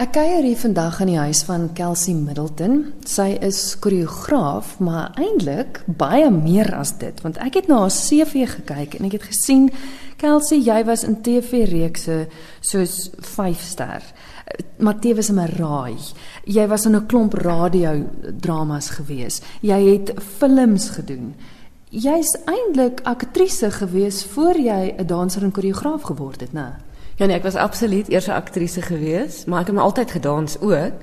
Ek kuier hier vandag in die huis van Kelsey Middleton. Sy is koreograaf, maar eintlik baie meer as dit, want ek het na haar CV gekyk en ek het gesien Kelsey, jy was in TV-reekse soos 5 ster. Matthewes en Maraai. Jy was in 'n klomp radio dramas gewees. Jy het films gedoen. Jy's eintlik aktrise gewees voor jy 'n danser en koreograaf geword het, né? Ja nee, was absoluut eers 'n aktrise gewees, maar ek het my altyd gedans ook.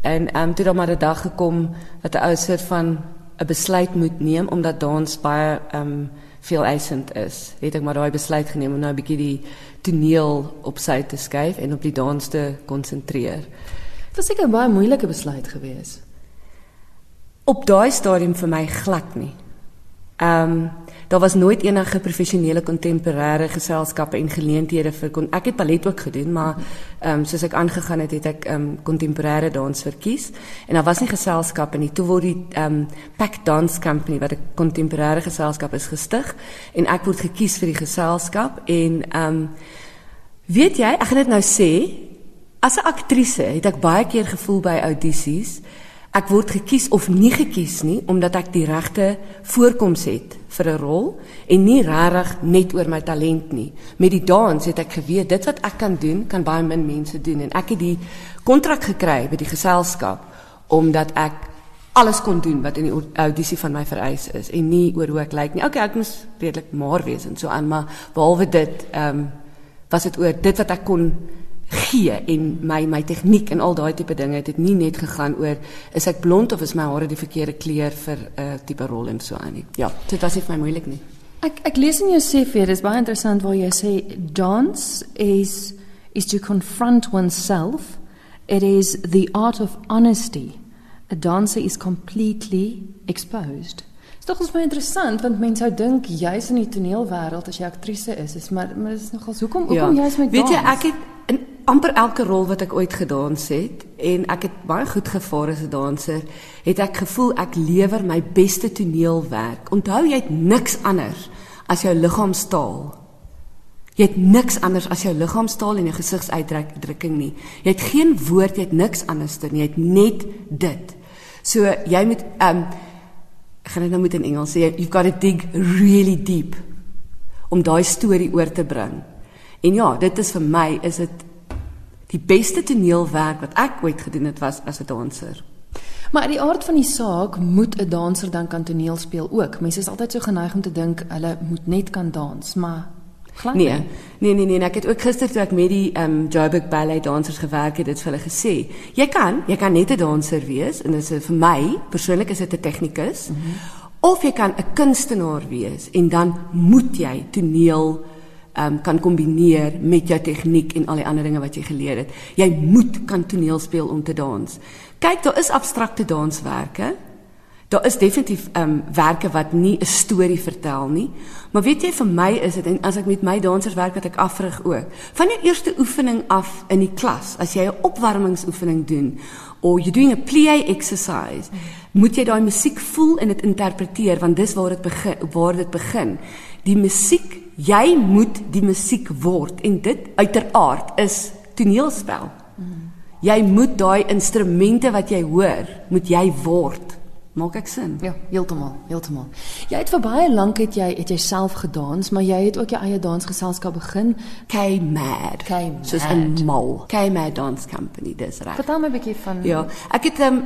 En ehm um, dan maar 'n dag gekom dat 'n ou van 'n besluit moet neem omdat dans baie ehm veel eisend is. Het ek maar daai besluit geneem om nou 'n bietjie die toneel op sy te skuif en op die dans te konsentreer. Dit was seker 'n baie moeilike besluit geweest. Op daai stadium vir my glad nie. Ehm daar was nooit enige professionele kontemporêre geselskappe en geleenthede vir kon ek het ballet ook gedoen maar ehm um, soos ek aangegaan het het ek ehm um, kontemporêre dans verkies. En daar was nie geselskappe nie. Toe word die ehm um, Pack Dance Company wat 'n kontemporêre geselskap is gestig en ek word gekies vir die geselskap en ehm um, weet jy ek gaan dit nou sê as 'n aktrise het ek baie keer gevoel by audisies ek word gekies of nie gekies nie omdat ek die regte voorkoms het vir 'n rol en nie regtig net oor my talent nie. Met die dans het ek geweet dit wat ek kan doen, kan baie min mense doen en ek het die kontrak gekry by die geselskap omdat ek alles kon doen wat in die audisie van my vereis is en nie oor hoe ek lyk nie. Okay, ek moes redelik maar wees en so aan, maar behalwe dit, ehm um, was dit oor dit wat ek kon gee en my my tegniek en al daai tipe dinge het dit nie net gegaan oor is ek blond of is my hare die verkeerde kleur vir 'n uh, tipe rol en so aan nie. Ja, dit was nie vir my moeilik nie. Ek ek lees in jou CV, dis baie interessant waar jy sê dance is is to confront oneself. It is the art of honesty. A dancer is completely exposed. Dit is baie interessant want mense sou dink jy's in die toneelwêreld as jy aktrise is, is maar maar dis nogal hoekom hoekom ja. jy's met dans? Weet jy, ek het amper elke rol wat ek ooit gedans het en ek het baie goed gevaar as 'n danser, het ek gevoel ek lewer my beste toneelwerk. Onthou jy het niks anders as jou liggaamstaal. Jy het niks anders as jou liggaamstaal en jou gesigsuitdrukking nie. Jy het geen woord, jy het niks anders dan jy het net dit. So jy moet ehm um, gaan dit nou moet in Engels sê, you've got to dig really deep om daai storie oor te bring. En ja, dit is vir my is dit die beste toneelwerk wat ek ooit gedoen het was as 'n danser. Maar uit die aard van die saak moet 'n danser dan kan toneel speel ook. Mense is altyd so geneig om te dink hulle moet net kan dans, maar glad nee. Nee, nee, nee, ek het ook gister toe ek met die ehm um, Joburg Ballet dansers gewerk het, dit vir hulle gesê. Jy kan, jy kan net 'n danser wees en dit is vir my persoonlik is dit 'n tegnikus. Mm -hmm. Of jy kan 'n kunstenaar wees en dan moet jy toneel um, kan kombineer met jou tegniek en al die ander dinge wat jy geleer het. Jy moet kan toneel speel om te dans. Kyk, daar is abstrakte danswerke. Daar is definitief um werke wat nie 'n storie vertel nie. Maar weet jy vir my is dit en as ek met my dansers werk wat ek afrig ook. Van jou eerste oefening af in die klas, as jy 'n opwarmingsoefening doen of you doing a plie exercise, moet jy daai musiek voel en dit interpreteer want dis waar dit begin waar dit begin. Die musiek jy moet die musiek word en dit uiteraard is toneelspel. Jy moet daai instrumente wat jy hoor, moet jy word. Maak ek sin? Ja, heeltemal, heeltemal. Jy het vir baie lank het jy het jy self gedans, maar jy het ook jou eie dansgeselskap begin, K Mad. K Mad. Soos 'n mal. K Mad Dance Company, dis reg. Vertel my 'n bietjie van Ja, ek het um,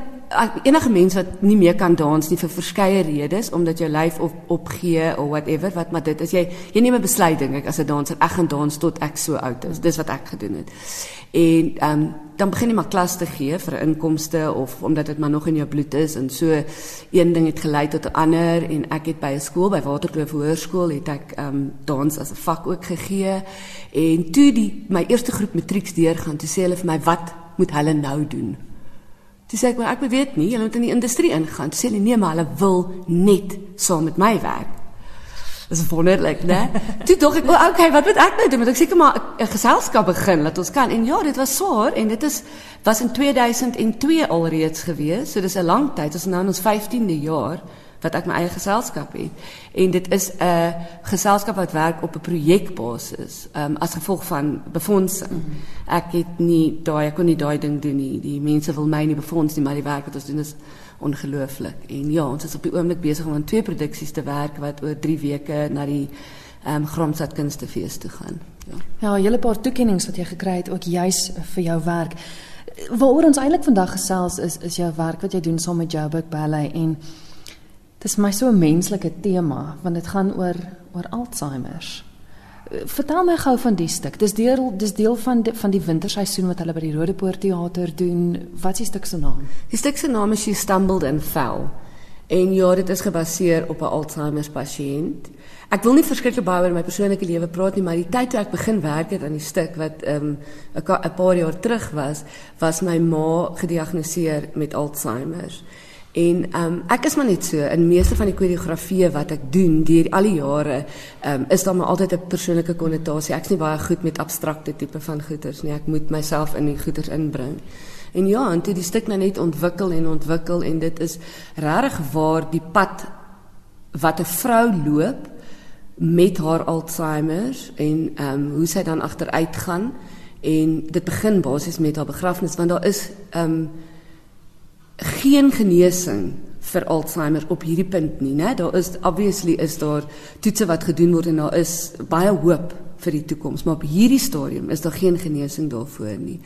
enige mens wat nie meer kan dans nie vir verskeie redes omdat jou lyf op opgee of whatever wat maar dit is jy jy neem 'n besluit dink ek as 'n danser ek gaan dans tot ek so oud is dis wat ek gedoen het en um, dan begin jy maar klas te gee vir inkomste of omdat dit maar nog in jou bloed is en so een ding het gelei tot 'n ander en ek het by 'n skool by Waterkloof Hoërskool het ek um, dans as 'n vak ook gegee en toe die my eerste groep matrieks deurgaan toe sê hulle vir my wat moet hulle nou doen Toe sê ek maar ek weet nie, hulle moet in die industrie ingaan. Toe sê hulle nee, maar hulle wil net saam met my werk. Dis wonderlik, né? Toe dog ek, "Oké, okay, wat moet ek nou doen? Ek seker maar 'n geselskap begin dat ons kan?" En ja, dit was swaar en dit is was in 2002 alreeds gewees. So dis 'n lang tyd. Ons is nou in ons 15de jaar wat ek my eie geselskap het. En dit is 'n geselskap wat werk op 'n projekbasis, ehm um, as gevolg van befondsing. Mm -hmm. Ek het nie daai ek kon nie daai ding doen nie. Die mense wil my nie befonds nie, maar die werk wat ons doen is ongelooflik. En ja, ons is op die oomblik besig om aan twee produksies te werk wat oor 3 weke na die ehm um, Kunstefees toe gaan. Ja. Ja, 'n hele paar toekenninge wat jy gekry het ook juis vir jou werk. Waaroor ons eintlik vandag gesels is is jou werk wat jy doen saam met Joburg Ballet en dit is my so 'n menslike tema want dit gaan oor oor Alzheimer. Vertel my gou van die stuk. Dis deel dis deel van die, van die winterseisoen wat hulle by die Rodepoort teater doen. Wat is die stuk se naam? Die stuk se naam is She Stumbled and Fell. En ja, dit is gebaseer op 'n Alzheimer pasiënt. Ek wil nie verskriklik baie oor my persoonlike lewe praat nie, maar die tyd toe ek begin werk het aan die stuk wat ehm, 'n um, paar jaar terug was, was my ma gediagnoseer met Alzheimer. En um, ek is maar net so in meeste van die koreografieë wat ek doen deur al die jare, um, is daar maar altyd 'n persoonlike konnotasie. Ek's nie baie goed met abstrakte tipe van goeters nie. Ek moet myself in die goeters inbring. En ja, en toe die stuk nou net ontwikkel en ontwikkel en dit is regtig waar die pad wat 'n vrou loop met haar Alzheimer en ehm um, hoe sy dan agteruit gaan en dit begin basies met haar begrafnis want daar is ehm um, geen genesing vir Alzheimer op hierdie punt nie, né? Daar is obviously is daar toetse wat gedoen word en daar is baie hoop vir die toekoms, maar op hierdie stadium is daar geen genesing daarvoor nie.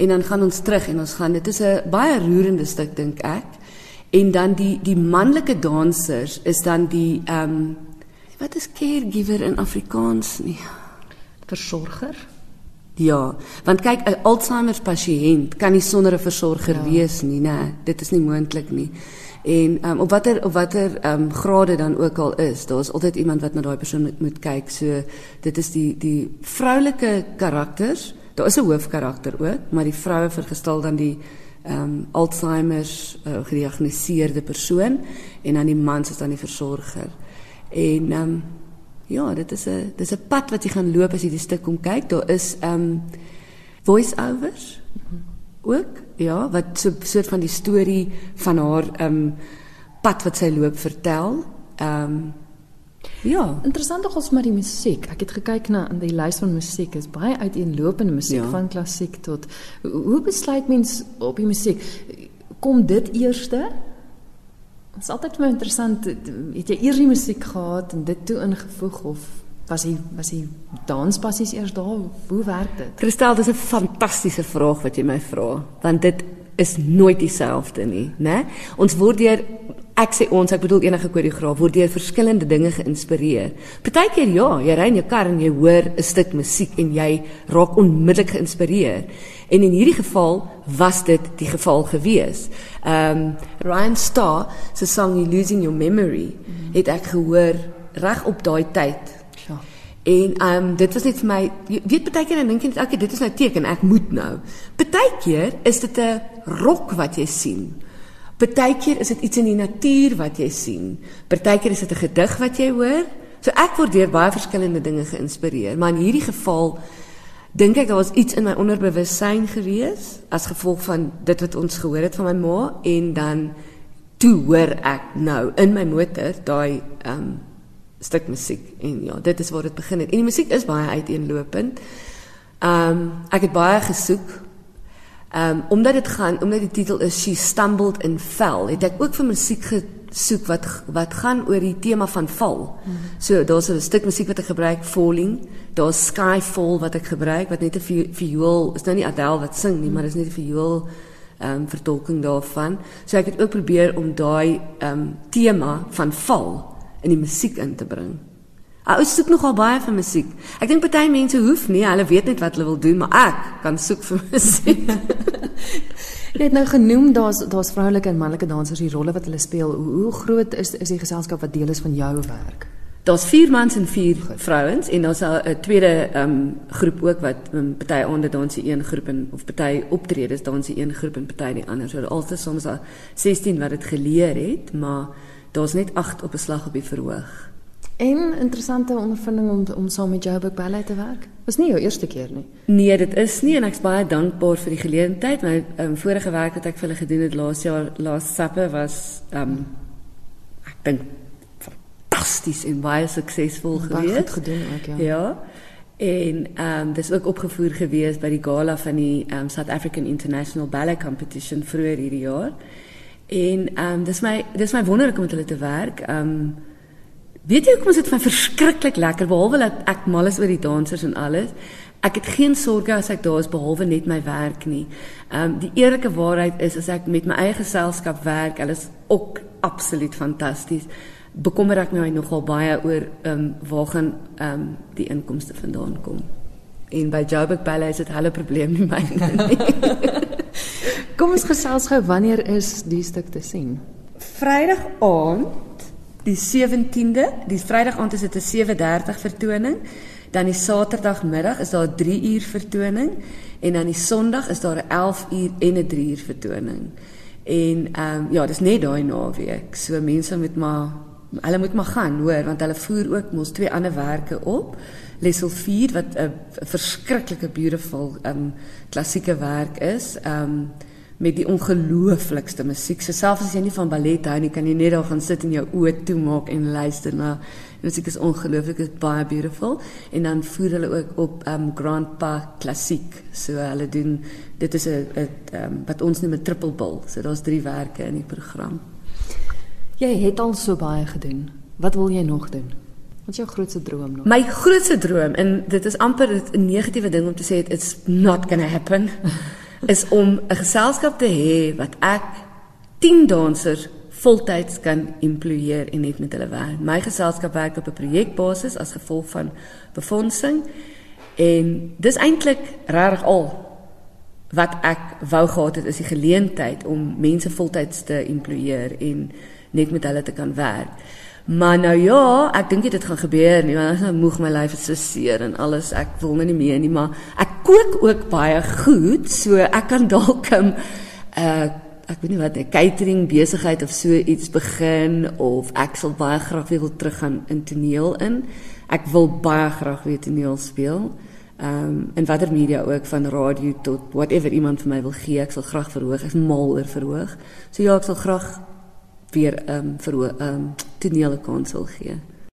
En dan gaan ons terug en ons gaan dit is 'n baie roerende stuk dink ek. En dan die die manlike dansers is dan die ehm um, wat is caregiver in Afrikaans nie? Versorger? Ja, want kyk 'n Alzheimer pasiënt kan nie sonder 'n versorger ja. wees nie, né? Dit is nie moontlik nie. En um, op watter op watter ehm um, grade dan ook al is, daar is altyd iemand wat na daai persoon moet, moet kyk. So dit is die die vroulike karakters Daar is 'n hoofkarakter ook, maar die vroue vergestel dan die ehm um, Alzheimer uh, gediagnoseerde persoon en dan die mans is dan die versorger. En ehm um, ja, dit is 'n dis 'n pad wat jy gaan loop as jy die stuk kom kyk. Daar is ehm um, voice-overs ook, ja, wat so 'n soort van die storie van haar ehm um, pad wat sy loop vertel. Ehm um, Ja. Interessant ook ons maar die musiek. Ek het gekyk na in die lys van musiek is baie uiteenlopende musiek ja. van klassiek tot hoe besluit mens op die musiek? Kom dit eerste? Dit is altyd vir my interessant. Het jy eers die musiek gehad en dit toe ingevoeg of was hy was hy danspassies eers daar? Hoe werk dit? Kristel, dis 'n fantastiese vraag wat jy my vra, want dit is nooit dieselfde nie, né? Ons word deur ek sê ons, ek bedoel enige koreograaf word deur verskillende dinge geïnspireer. Partykeer ja, jy ry in jou kar en jy hoor 'n stuk musiek en jy raak onmiddellik geïnspireer. En in hierdie geval was dit die geval gewees. Um Ryan Starr se song You Losing Your Memory het ek gehoor reg op daai tyd. Ja. En um dit was net vir my weet partykeer dan dink jy net okay, dit is nou teken ek moet nou. Partykeer is dit 'n rok wat jy sien Partykeer is dit iets in die natuur wat jy sien. Partykeer is dit 'n gedig wat jy hoor. So ek word deur baie verskillende dinge geïnspireer, maar in hierdie geval dink ek daar was iets in my onderbewussyn gewees as gevolg van dit wat ons gehoor het van my ma en dan toe hoor ek nou in my motor daai um stuk musiek en ja, dit is waar dit begin het. En die musiek is baie uiteenlopend. Um ek het baie gesoek um, omdat dit gaan omdat die titel is She Stumbled and Fell, het ek ook vir musiek gesoek wat wat gaan oor die tema van val. Mm -hmm. So daar's 'n stuk musiek wat ek gebruik Falling, daar's Skyfall wat ek gebruik wat net 'n viool, is nou nie Adele wat sing nie, maar is net 'n viool ehm um, vertolking daarvan. So ek het ook probeer om daai ehm um, tema van val in die musiek in te bring. Ou soek nogal baie vir musiek. Ek dink party mense hoef nie, hulle weet net wat hulle wil doen, maar ek kan soek vir musiek. Jy het nou genoem daar's daar's vroulike en manlike dansers die rolle wat hulle speel. Hoe, hoe groot is is die geselskap wat deel is van jou werk? Daar's 4 mans en 4 vrouens en daar's 'n tweede ehm um, groep ook wat um, party aande dans die een groep en of party optredes dans die een groep en party die ander. So altes soms daar 16 wat dit geleer het, maar daar's net 8 op 'n slag op die verhoog. En interessante ondervinding om om saam met Joburg Ballet te werk. Was nie jou eerste keer nie. Nee, dit is nie en ek's baie dankbaar vir die geleentheid. My um, vorige werk wat ek vir hulle gedoen het laas jaar, laas sappe was um ek dink fantasties en baie suksesvol gewees. Baie goed gedoen ook, ja. Ja. En ehm um, dis ook opgevoer gewees by die gala van die ehm um, South African International Ballet Competition vroeër hierdie jaar. En ehm um, dis my dis my wonderlik om met hulle te werk. Ehm um, weet jy hoekom is dit van verskriklik lekker behalwe dat ek mal is oor die dansers en alles. Ek het geen sorges as ek daar is behalwe net my werk nie. Ehm um, die eerlike waarheid is as ek met my eie geselskap werk, hulle is ook absoluut fantasties. Bekommer ek my nogal baie oor ehm um, waar gaan ehm um, die inkomste vandaan kom. En by Joburg Ballet is dit hulle probleem nie myne nie. Kom ons gesels gou wanneer is die stuk te sien? Vrydag aand die 17de, die Vrydag aand is dit 'n 7:30 vertoning. Dan die Saterdagmiddag is daar 'n 3 uur vertoning en dan die Sondag is daar 'n 11 uur en 'n 3 uur vertoning. En ehm um, ja, dis net daai naweek. So mense moet maar hulle moet maar gaan, hoor, want hulle voer ook mos twee ander werke op. Lesel 4 wat 'n verskriklike beautiful ehm um, klassieke werk is. Ehm um, met die ongelooflikste musiek. So selfs as jy nie van ballet hou nie, kan jy net daar gaan sit en jou oë toemaak en luister na Die musiek is ongelooflik, is baie beautiful en dan voer hulle ook op um Grandpa klassiek. So hulle doen dit is 'n um wat ons noem 'n triple bill. So daar's drie werke in die program. Jy het al so baie gedoen. Wat wil jy nog doen? Wat is jou grootste droom nog? My grootste droom en dit is amper 'n negatiewe ding om te sê it's not going to happen is om 'n geselskap te hê wat ek 10 dansers voltyds kan employeer en net met hulle werk. My geselskap werk op 'n projekbasis as gevolg van befondsing en dis eintlik regtig al wat ek wou gehad het is die geleentheid om mense voltyds te employeer en net met hulle te kan werk. Maar nou ja, ek dink dit gaan gebeur nie want ek moeg my lyf so seer en alles. Ek wil nou nie meer nie, maar ek kook ook baie goed, so ek kan dalk 'n um, uh ek weet nie wat 'n catering besigheid of so iets begin of ek sal baie graag weer wil teruggaan in toneel in. Ek wil baie graag weer toneel speel. Ehm um, en watter media ook van radio tot whatever iemand vir my wil gee, ek sal graag verhoog. Ek is mal oor verhoog. So ja, ek sal graag weer ehm um, verhoog ehm um, toneel kans wil gee.